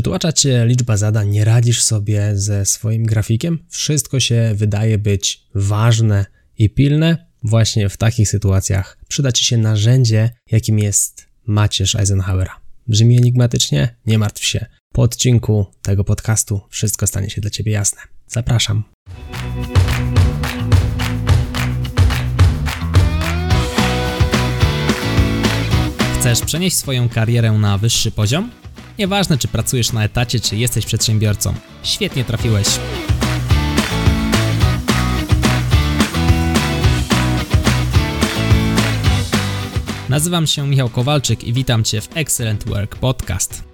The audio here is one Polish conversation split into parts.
Przytłacza cię liczba zadań, nie radzisz sobie ze swoim grafikiem, wszystko się wydaje być ważne i pilne. Właśnie w takich sytuacjach przyda ci się narzędzie, jakim jest macierz Eisenhowera. Brzmi enigmatycznie? Nie martw się. Po odcinku tego podcastu wszystko stanie się dla ciebie jasne. Zapraszam. Chcesz przenieść swoją karierę na wyższy poziom? Nieważne, czy pracujesz na etacie, czy jesteś przedsiębiorcą. Świetnie trafiłeś. Nazywam się Michał Kowalczyk i witam Cię w Excellent Work Podcast.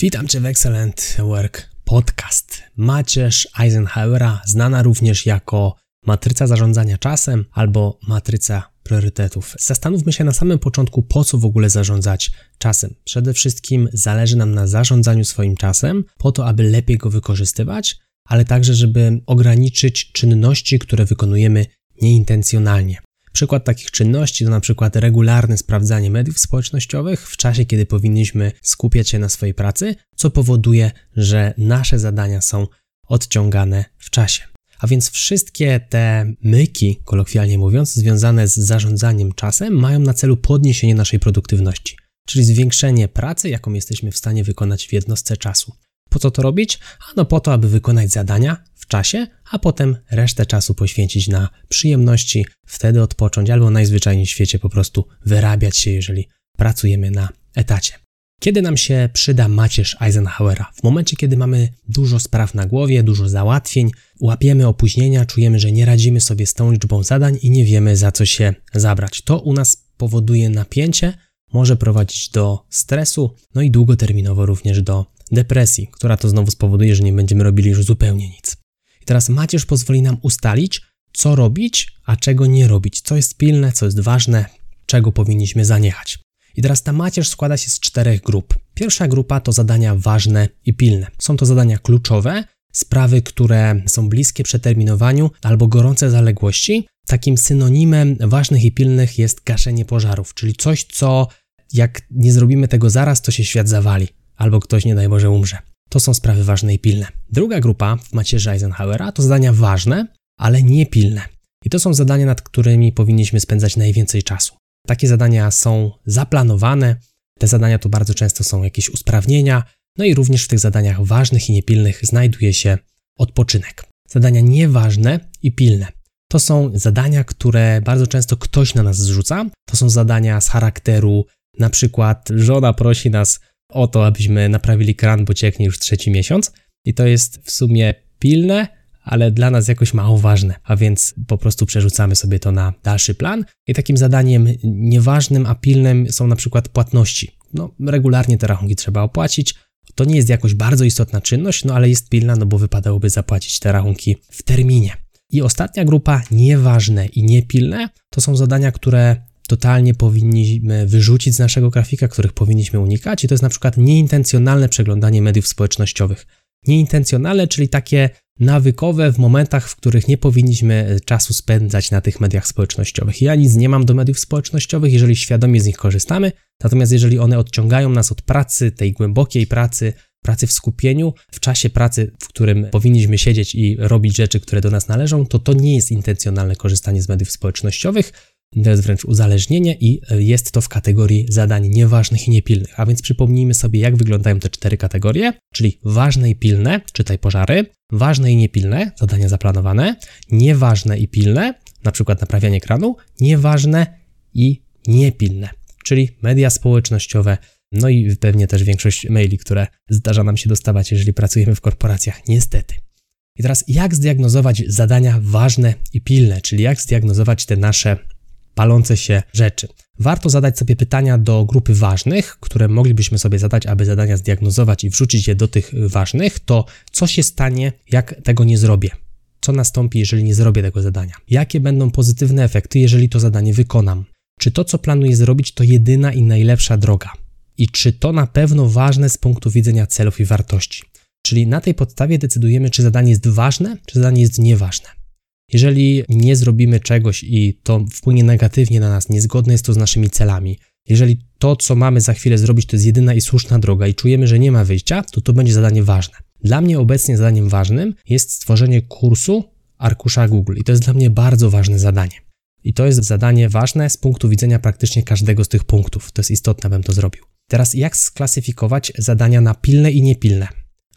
Witam Cię w Excellent Work Podcast. Macierz Eisenhowera, znana również jako matryca zarządzania czasem albo matryca priorytetów. Zastanówmy się na samym początku, po co w ogóle zarządzać czasem. Przede wszystkim zależy nam na zarządzaniu swoim czasem, po to, aby lepiej go wykorzystywać, ale także, żeby ograniczyć czynności, które wykonujemy nieintencjonalnie. Przykład takich czynności to na przykład regularne sprawdzanie mediów społecznościowych w czasie, kiedy powinniśmy skupiać się na swojej pracy, co powoduje, że nasze zadania są odciągane w czasie. A więc wszystkie te myki, kolokwialnie mówiąc, związane z zarządzaniem czasem, mają na celu podniesienie naszej produktywności, czyli zwiększenie pracy, jaką jesteśmy w stanie wykonać w jednostce czasu. Po co to robić? Ano po to, aby wykonać zadania w czasie, a potem resztę czasu poświęcić na przyjemności, wtedy odpocząć albo najzwyczajniej w świecie po prostu wyrabiać się, jeżeli pracujemy na etacie. Kiedy nam się przyda macierz Eisenhowera? W momencie, kiedy mamy dużo spraw na głowie, dużo załatwień, łapiemy opóźnienia, czujemy, że nie radzimy sobie z tą liczbą zadań i nie wiemy za co się zabrać. To u nas powoduje napięcie, może prowadzić do stresu, no i długoterminowo również do depresji, która to znowu spowoduje, że nie będziemy robili już zupełnie nic. I teraz macierz pozwoli nam ustalić, co robić, a czego nie robić, co jest pilne, co jest ważne, czego powinniśmy zaniechać. I teraz ta macierz składa się z czterech grup. Pierwsza grupa to zadania ważne i pilne. Są to zadania kluczowe, sprawy, które są bliskie przeterminowaniu albo gorące zaległości. Takim synonimem ważnych i pilnych jest gaszenie pożarów, czyli coś, co jak nie zrobimy tego zaraz, to się świat zawali albo ktoś, nie daj Boże, umrze. To są sprawy ważne i pilne. Druga grupa w macierzy Eisenhowera to zadania ważne, ale nie pilne. I to są zadania, nad którymi powinniśmy spędzać najwięcej czasu. Takie zadania są zaplanowane. Te zadania to bardzo często są jakieś usprawnienia, no i również w tych zadaniach ważnych i niepilnych znajduje się odpoczynek. Zadania nieważne i pilne. To są zadania, które bardzo często ktoś na nas zrzuca. To są zadania z charakteru, na przykład żona prosi nas o to, abyśmy naprawili kran, bo cieknie już trzeci miesiąc. I to jest w sumie pilne, ale dla nas jakoś mało ważne, a więc po prostu przerzucamy sobie to na dalszy plan. I takim zadaniem nieważnym, a pilnym są na przykład płatności. No, regularnie te rachunki trzeba opłacić. To nie jest jakoś bardzo istotna czynność, no ale jest pilna, no bo wypadałoby zapłacić te rachunki w terminie. I ostatnia grupa, nieważne i niepilne, to są zadania, które totalnie powinniśmy wyrzucić z naszego grafika, których powinniśmy unikać, i to jest na przykład nieintencjonalne przeglądanie mediów społecznościowych. Nieintencjonalne, czyli takie nawykowe w momentach, w których nie powinniśmy e, czasu spędzać na tych mediach społecznościowych. Ja nic nie mam do mediów społecznościowych, jeżeli świadomie z nich korzystamy, natomiast jeżeli one odciągają nas od pracy, tej głębokiej pracy, pracy w skupieniu, w czasie pracy, w którym powinniśmy siedzieć i robić rzeczy, które do nas należą, to to nie jest intencjonalne korzystanie z mediów społecznościowych. To jest wręcz uzależnienie i e, jest to w kategorii zadań nieważnych i niepilnych. A więc przypomnijmy sobie, jak wyglądają te cztery kategorie, czyli ważne i pilne, czytaj pożary, ważne i niepilne, zadania zaplanowane, nieważne i pilne, na przykład naprawianie kranu, nieważne i niepilne, czyli media społecznościowe, no i pewnie też większość maili, które zdarza nam się dostawać, jeżeli pracujemy w korporacjach, niestety. I teraz jak zdiagnozować zadania ważne i pilne, czyli jak zdiagnozować te nasze palące się rzeczy. Warto zadać sobie pytania do grupy ważnych, które moglibyśmy sobie zadać, aby zadania zdiagnozować i wrzucić je do tych ważnych, to co się stanie, jak tego nie zrobię? Co nastąpi, jeżeli nie zrobię tego zadania? Jakie będą pozytywne efekty, jeżeli to zadanie wykonam? Czy to, co planuję zrobić, to jedyna i najlepsza droga? I czy to na pewno ważne z punktu widzenia celów i wartości? Czyli na tej podstawie decydujemy, czy zadanie jest ważne, czy zadanie jest nieważne. Jeżeli nie zrobimy czegoś i to wpłynie negatywnie na nas, niezgodne jest to z naszymi celami, jeżeli to, co mamy za chwilę zrobić, to jest jedyna i słuszna droga i czujemy, że nie ma wyjścia, to to będzie zadanie ważne. Dla mnie obecnie zadaniem ważnym jest stworzenie kursu arkusza Google i to jest dla mnie bardzo ważne zadanie. I to jest zadanie ważne z punktu widzenia praktycznie każdego z tych punktów. To jest istotne, abym to zrobił. Teraz jak sklasyfikować zadania na pilne i niepilne?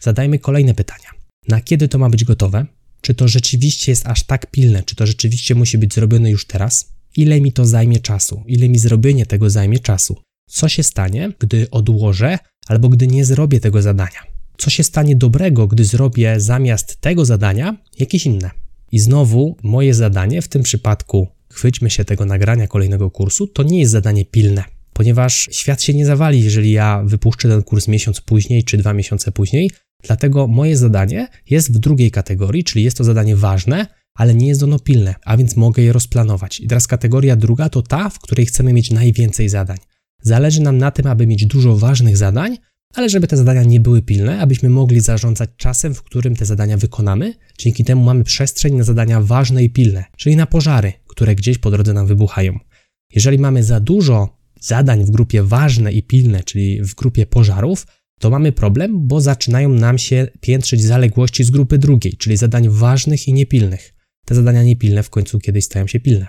Zadajmy kolejne pytania. Na kiedy to ma być gotowe? Czy to rzeczywiście jest aż tak pilne? Czy to rzeczywiście musi być zrobione już teraz? Ile mi to zajmie czasu? Ile mi zrobienie tego zajmie czasu? Co się stanie, gdy odłożę albo gdy nie zrobię tego zadania? Co się stanie dobrego, gdy zrobię zamiast tego zadania jakieś inne? I znowu moje zadanie w tym przypadku, chwyćmy się tego nagrania kolejnego kursu, to nie jest zadanie pilne, ponieważ świat się nie zawali, jeżeli ja wypuszczę ten kurs miesiąc później czy dwa miesiące później. Dlatego moje zadanie jest w drugiej kategorii, czyli jest to zadanie ważne, ale nie jest ono pilne, a więc mogę je rozplanować. I teraz kategoria druga to ta, w której chcemy mieć najwięcej zadań. Zależy nam na tym, aby mieć dużo ważnych zadań, ale żeby te zadania nie były pilne, abyśmy mogli zarządzać czasem, w którym te zadania wykonamy. Dzięki temu mamy przestrzeń na zadania ważne i pilne, czyli na pożary, które gdzieś po drodze nam wybuchają. Jeżeli mamy za dużo zadań w grupie ważne i pilne, czyli w grupie pożarów, to mamy problem, bo zaczynają nam się piętrzyć zaległości z grupy drugiej, czyli zadań ważnych i niepilnych. Te zadania niepilne w końcu kiedyś stają się pilne.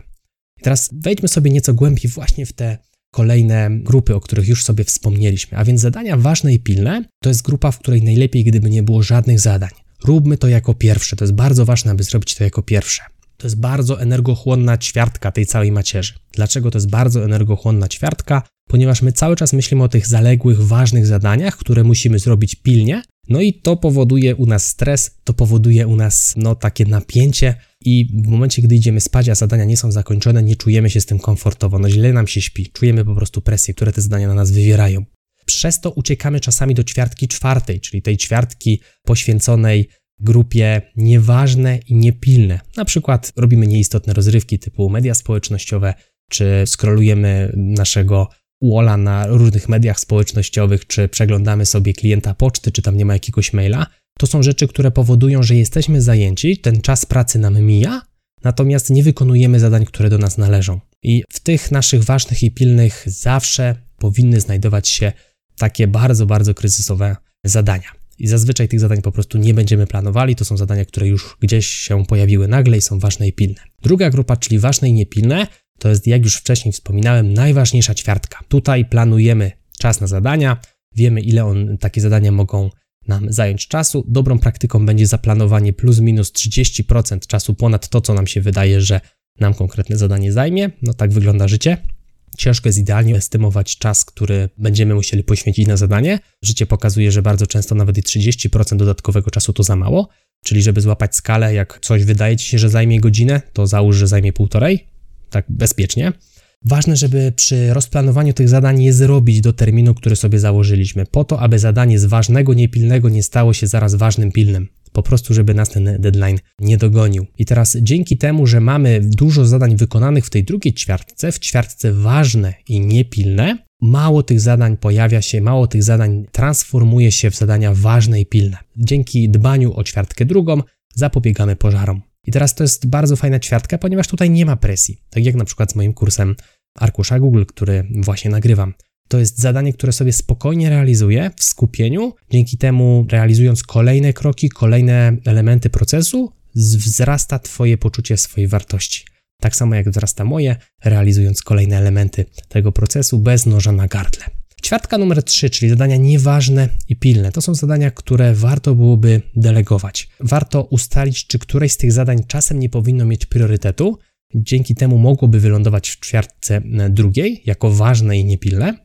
I teraz wejdźmy sobie nieco głębiej właśnie w te kolejne grupy, o których już sobie wspomnieliśmy. A więc zadania ważne i pilne to jest grupa, w której najlepiej, gdyby nie było żadnych zadań. Róbmy to jako pierwsze. To jest bardzo ważne, aby zrobić to jako pierwsze. To jest bardzo energochłonna ćwiartka tej całej macierzy. Dlaczego to jest bardzo energochłonna ćwiartka? Ponieważ my cały czas myślimy o tych zaległych, ważnych zadaniach, które musimy zrobić pilnie, no i to powoduje u nas stres, to powoduje u nas no, takie napięcie i w momencie, gdy idziemy spać, a zadania nie są zakończone, nie czujemy się z tym komfortowo, no źle nam się śpi, czujemy po prostu presję, które te zadania na nas wywierają. Przez to uciekamy czasami do ćwiartki czwartej, czyli tej ćwiartki poświęconej grupie nieważne i niepilne. Na przykład robimy nieistotne rozrywki typu media społecznościowe, czy skrolujemy naszego Walla na różnych mediach społecznościowych, czy przeglądamy sobie klienta poczty, czy tam nie ma jakiegoś maila, to są rzeczy, które powodują, że jesteśmy zajęci, ten czas pracy nam mija, natomiast nie wykonujemy zadań, które do nas należą. I w tych naszych ważnych i pilnych zawsze powinny znajdować się takie bardzo, bardzo kryzysowe zadania. I zazwyczaj tych zadań po prostu nie będziemy planowali. To są zadania, które już gdzieś się pojawiły nagle i są ważne i pilne. Druga grupa, czyli ważne i niepilne, to jest, jak już wcześniej wspominałem, najważniejsza ćwiartka. Tutaj planujemy czas na zadania, wiemy, ile on, takie zadania mogą nam zająć czasu. Dobrą praktyką będzie zaplanowanie plus minus 30% czasu ponad to, co nam się wydaje, że nam konkretne zadanie zajmie. No tak wygląda życie. Ciężko jest idealnie estymować czas, który będziemy musieli poświęcić na zadanie. Życie pokazuje, że bardzo często nawet i 30% dodatkowego czasu to za mało. Czyli, żeby złapać skalę, jak coś wydaje ci się, że zajmie godzinę, to załóż, że zajmie półtorej, tak bezpiecznie. Ważne, żeby przy rozplanowaniu tych zadań je zrobić do terminu, który sobie założyliśmy, po to, aby zadanie z ważnego, niepilnego nie stało się zaraz ważnym, pilnym. Po prostu, żeby nas ten deadline nie dogonił. I teraz dzięki temu, że mamy dużo zadań wykonanych w tej drugiej ćwiartce, w ćwiartce ważne i niepilne, mało tych zadań pojawia się, mało tych zadań transformuje się w zadania ważne i pilne. Dzięki dbaniu o ćwiartkę drugą zapobiegamy pożarom. I teraz to jest bardzo fajna ćwiartka, ponieważ tutaj nie ma presji. Tak jak na przykład z moim kursem arkusza Google, który właśnie nagrywam. To jest zadanie, które sobie spokojnie realizuję w skupieniu. Dzięki temu, realizując kolejne kroki, kolejne elementy procesu, wzrasta Twoje poczucie swojej wartości. Tak samo jak wzrasta moje, realizując kolejne elementy tego procesu bez noża na gardle. Ćwiartka numer 3, czyli zadania nieważne i pilne. To są zadania, które warto byłoby delegować. Warto ustalić, czy któreś z tych zadań czasem nie powinno mieć priorytetu. Dzięki temu mogłoby wylądować w ćwiartce drugiej, jako ważne i niepilne.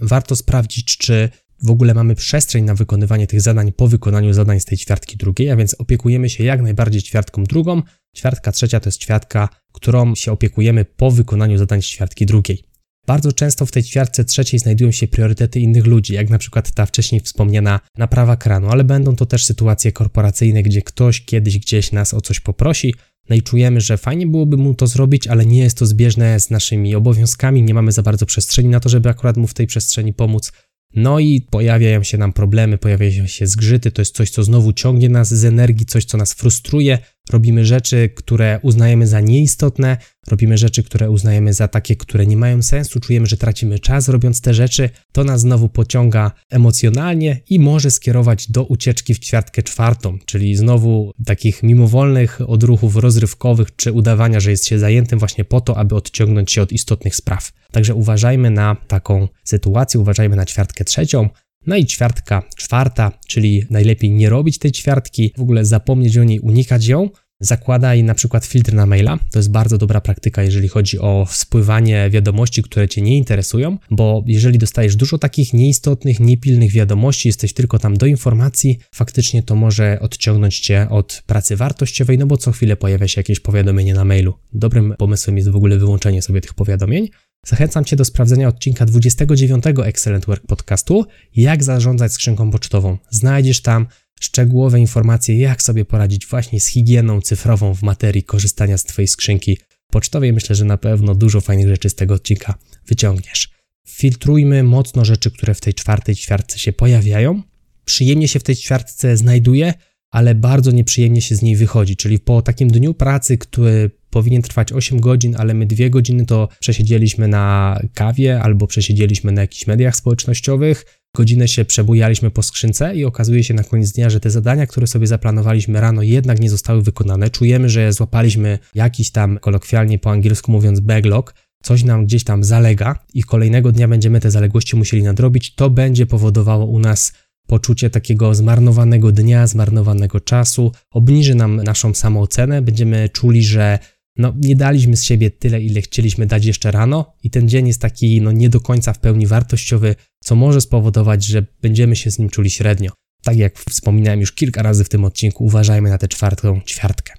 Warto sprawdzić, czy w ogóle mamy przestrzeń na wykonywanie tych zadań po wykonaniu zadań z tej ćwiartki drugiej, a więc opiekujemy się jak najbardziej ćwiartką drugą. Ćwiartka trzecia to jest ćwiartka, którą się opiekujemy po wykonaniu zadań z ćwiartki drugiej. Bardzo często w tej ćwiartce trzeciej znajdują się priorytety innych ludzi, jak na przykład ta wcześniej wspomniana naprawa kranu, ale będą to też sytuacje korporacyjne, gdzie ktoś kiedyś gdzieś nas o coś poprosi, no i czujemy, że fajnie byłoby mu to zrobić, ale nie jest to zbieżne z naszymi obowiązkami, nie mamy za bardzo przestrzeni na to, żeby akurat mu w tej przestrzeni pomóc. No i pojawiają się nam problemy, pojawiają się zgrzyty, to jest coś, co znowu ciągnie nas z energii, coś, co nas frustruje, robimy rzeczy, które uznajemy za nieistotne, robimy rzeczy, które uznajemy za takie, które nie mają sensu, czujemy, że tracimy czas robiąc te rzeczy, to nas znowu pociąga emocjonalnie i może skierować do ucieczki w ćwiartkę czwartą, czyli znowu takich mimowolnych odruchów rozrywkowych czy udawania, że jest się zajętym właśnie po to, aby odciągnąć się od istotnych spraw. Także uważajmy na taką sytuację, uważajmy na ćwiartkę trzecią, no i ćwiartka czwarta, czyli najlepiej nie robić tej ćwiartki, w ogóle zapomnieć o niej, unikać ją. Zakładaj na przykład filtr na maila. To jest bardzo dobra praktyka, jeżeli chodzi o spływanie wiadomości, które Cię nie interesują, bo jeżeli dostajesz dużo takich nieistotnych, niepilnych wiadomości, jesteś tylko tam do informacji, faktycznie to może odciągnąć Cię od pracy wartościowej, no bo co chwilę pojawia się jakieś powiadomienie na mailu. Dobrym pomysłem jest w ogóle wyłączenie sobie tych powiadomień. Zachęcam Cię do sprawdzenia odcinka 29 Excellent Work podcastu, jak zarządzać skrzynką pocztową. Znajdziesz tam szczegółowe informacje, jak sobie poradzić właśnie z higieną cyfrową w materii korzystania z Twojej skrzynki pocztowej. Myślę, że na pewno dużo fajnych rzeczy z tego odcinka wyciągniesz. Filtrujmy mocno rzeczy, które w tej czwartej ćwiartce się pojawiają. Przyjemnie się w tej ćwiartce znajduje, ale bardzo nieprzyjemnie się z niej wychodzi. Czyli po takim dniu pracy, który powinien trwać 8 godzin, ale my dwie godziny to przesiedzieliśmy na kawie albo przesiedzieliśmy na jakichś mediach społecznościowych, godzinę się przebujaliśmy po skrzynce i okazuje się na koniec dnia, że te zadania, które sobie zaplanowaliśmy rano, jednak nie zostały wykonane. Czujemy, że złapaliśmy jakiś tam, kolokwialnie po angielsku mówiąc, backlog, coś nam gdzieś tam zalega i kolejnego dnia będziemy te zaległości musieli nadrobić. To będzie powodowało u nas poczucie takiego zmarnowanego dnia, zmarnowanego czasu, obniży nam naszą samoocenę, będziemy czuli, że no, nie daliśmy z siebie tyle, ile chcieliśmy dać jeszcze rano, i ten dzień jest taki no, nie do końca w pełni wartościowy, co może spowodować, że będziemy się z nim czuli średnio. Tak jak wspominałem już kilka razy w tym odcinku, uważajmy na tę czwartą ćwiartkę.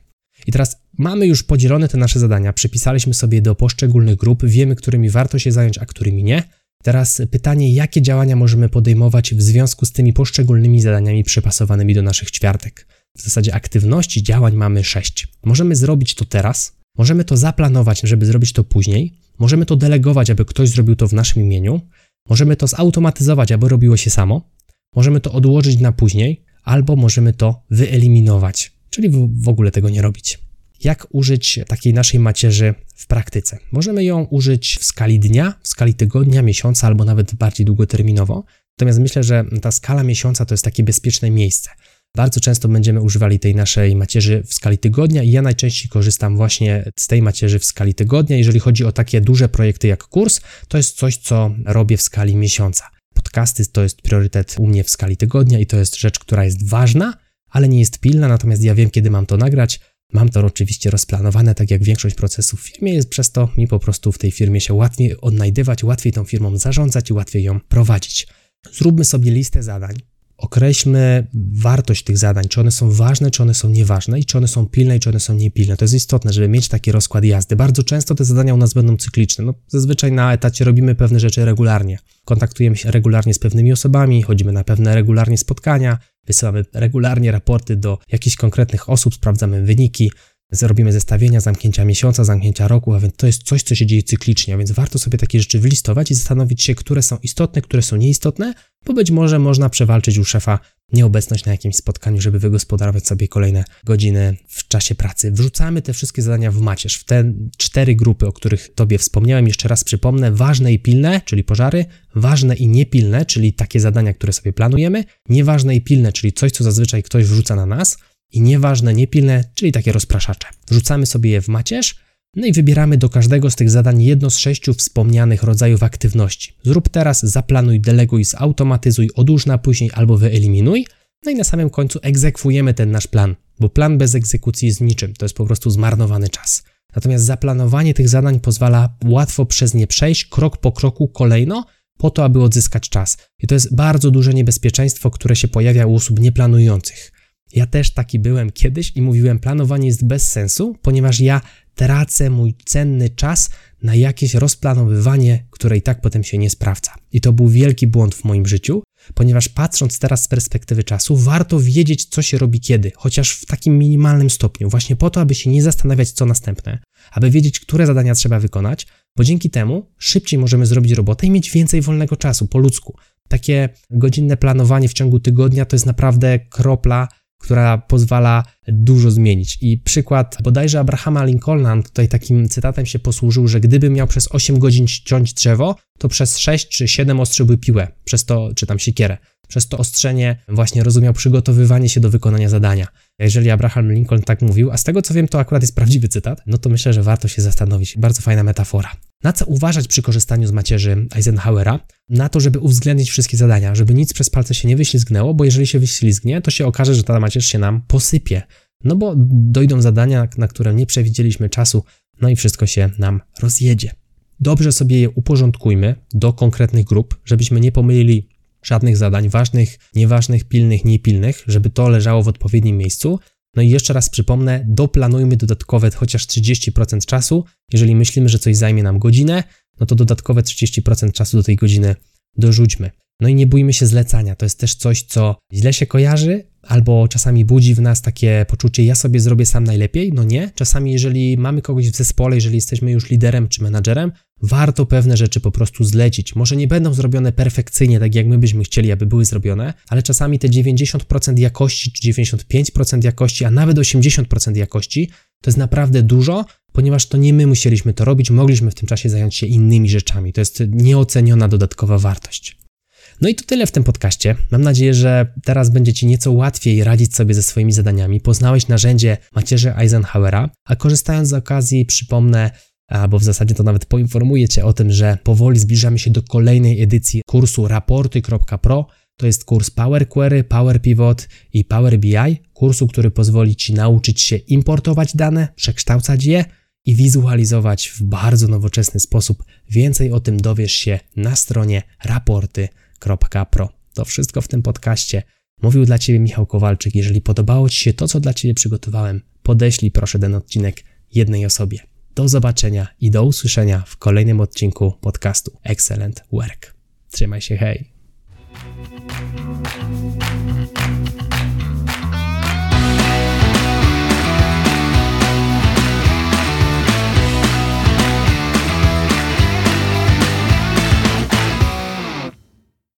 I teraz mamy już podzielone te nasze zadania, przypisaliśmy sobie do poszczególnych grup, wiemy, którymi warto się zająć, a którymi nie. Teraz pytanie, jakie działania możemy podejmować w związku z tymi poszczególnymi zadaniami przypasowanymi do naszych ćwiartek. W zasadzie aktywności, działań mamy sześć. Możemy zrobić to teraz, Możemy to zaplanować, żeby zrobić to później. Możemy to delegować, aby ktoś zrobił to w naszym imieniu. Możemy to zautomatyzować, aby robiło się samo. Możemy to odłożyć na później, albo możemy to wyeliminować, czyli w ogóle tego nie robić. Jak użyć takiej naszej macierzy w praktyce? Możemy ją użyć w skali dnia, w skali tygodnia, miesiąca albo nawet bardziej długoterminowo. Natomiast myślę, że ta skala miesiąca to jest takie bezpieczne miejsce. Bardzo często będziemy używali tej naszej macierzy w skali tygodnia i ja najczęściej korzystam właśnie z tej macierzy w skali tygodnia. Jeżeli chodzi o takie duże projekty jak kurs, to jest coś, co robię w skali miesiąca. Podcasty to jest priorytet u mnie w skali tygodnia i to jest rzecz, która jest ważna, ale nie jest pilna, natomiast ja wiem, kiedy mam to nagrać. Mam to oczywiście rozplanowane, tak jak większość procesów w firmie jest, przez to mi po prostu w tej firmie się łatwiej odnajdywać, łatwiej tą firmą zarządzać i łatwiej ją prowadzić. Zróbmy sobie listę zadań, określmy wartość tych zadań, czy one są ważne, czy one są nieważne i czy one są pilne, i czy one są niepilne. To jest istotne, żeby mieć taki rozkład jazdy. Bardzo często te zadania u nas będą cykliczne. No, zazwyczaj na etacie robimy pewne rzeczy regularnie. Kontaktujemy się regularnie z pewnymi osobami, chodzimy na pewne regularnie spotkania, wysyłamy regularnie raporty do jakichś konkretnych osób, sprawdzamy wyniki, zrobimy zestawienia zamknięcia miesiąca, zamknięcia roku, a więc to jest coś, co się dzieje cyklicznie, a więc warto sobie takie rzeczy wylistować i zastanowić się, które są istotne, które są nieistotne, bo być może można przewalczyć u szefa nieobecność na jakimś spotkaniu, żeby wygospodarować sobie kolejne godziny w czasie pracy. Wrzucamy te wszystkie zadania w macierz, w te cztery grupy, o których Tobie wspomniałem. Jeszcze raz przypomnę, ważne i pilne, czyli pożary, ważne i niepilne, czyli takie zadania, które sobie planujemy, nieważne i pilne, czyli coś, co zazwyczaj ktoś wrzuca na nas, i nieważne, niepilne, czyli takie rozpraszacze. Wrzucamy sobie je w macierz, no i wybieramy do każdego z tych zadań jedno z sześciu wspomnianych rodzajów aktywności. Zrób teraz, zaplanuj, deleguj, zautomatyzuj, odłóż na później albo wyeliminuj. No i na samym końcu egzekwujemy ten nasz plan, bo plan bez egzekucji jest niczym, to jest po prostu zmarnowany czas. Natomiast zaplanowanie tych zadań pozwala łatwo przez nie przejść krok po kroku kolejno, po to, aby odzyskać czas. I to jest bardzo duże niebezpieczeństwo, które się pojawia u osób nieplanujących. Ja też taki byłem kiedyś i mówiłem, planowanie jest bez sensu, ponieważ ja tracę mój cenny czas na jakieś rozplanowywanie, które i tak potem się nie sprawdza. I to był wielki błąd w moim życiu, ponieważ patrząc teraz z perspektywy czasu, warto wiedzieć, co się robi kiedy, chociaż w takim minimalnym stopniu, właśnie po to, aby się nie zastanawiać, co następne, aby wiedzieć, które zadania trzeba wykonać, bo dzięki temu szybciej możemy zrobić robotę i mieć więcej wolnego czasu po ludzku. Takie godzinne planowanie w ciągu tygodnia to jest naprawdę kropla która pozwala dużo zmienić. I przykład bodajże Abrahama Lincolna tutaj takim cytatem się posłużył, że gdyby miał przez 8 godzin ciąć drzewo, to przez 6 czy 7 ostrzyłby piłę, przez to, czy tam siekierę. Przez to ostrzenie właśnie rozumiał przygotowywanie się do wykonania zadania. Jeżeli Abraham Lincoln tak mówił, a z tego co wiem, to akurat jest prawdziwy cytat, no to myślę, że warto się zastanowić. Bardzo fajna metafora. Na co uważać przy korzystaniu z macierzy Eisenhowera? Na to, żeby uwzględnić wszystkie zadania, żeby nic przez palce się nie wyślizgnęło, bo jeżeli się wyślizgnie, to się okaże, że ta macierz się nam posypie. No bo dojdą zadania, na które nie przewidzieliśmy czasu, no i wszystko się nam rozjedzie. Dobrze sobie je uporządkujmy do konkretnych grup, żebyśmy nie pomylili żadnych zadań ważnych, nieważnych, pilnych, niepilnych, żeby to leżało w odpowiednim miejscu. No i jeszcze raz przypomnę, doplanujmy dodatkowe chociaż 30% czasu. Jeżeli myślimy, że coś zajmie nam godzinę, no to dodatkowe 30% czasu do tej godziny dorzućmy. No i nie bójmy się zlecania. To jest też coś, co źle się kojarzy, albo czasami budzi w nas takie poczucie, ja sobie zrobię sam najlepiej. No nie. Czasami, jeżeli mamy kogoś w zespole, jeżeli jesteśmy już liderem czy menadżerem, warto pewne rzeczy po prostu zlecić. Może nie będą zrobione perfekcyjnie, tak jak my byśmy chcieli, aby były zrobione, ale czasami te 90% jakości, czy 95% jakości, a nawet 80% jakości, to jest naprawdę dużo, ponieważ to nie my musieliśmy to robić, mogliśmy w tym czasie zająć się innymi rzeczami. To jest nieoceniona dodatkowa wartość. No i to tyle w tym podcaście. Mam nadzieję, że teraz będzie Ci nieco łatwiej radzić sobie ze swoimi zadaniami. Poznałeś narzędzie macierzy Eisenhowera, a korzystając z okazji przypomnę, albo w zasadzie to nawet poinformuję Cię o tym, że powoli zbliżamy się do kolejnej edycji kursu raporty.pro. To jest kurs Power Query, Power Pivot i Power BI, kursu, który pozwoli Ci nauczyć się importować dane, przekształcać je i wizualizować w bardzo nowoczesny sposób. Więcej o tym dowiesz się na stronie raporty.pro. To wszystko w tym podcaście. Mówił dla Ciebie Michał Kowalczyk. Jeżeli podobało Ci się to, co dla Ciebie przygotowałem, podeślij proszę ten odcinek jednej osobie. Do zobaczenia i do usłyszenia w kolejnym odcinku podcastu Excellent Work. Trzymaj się, hej!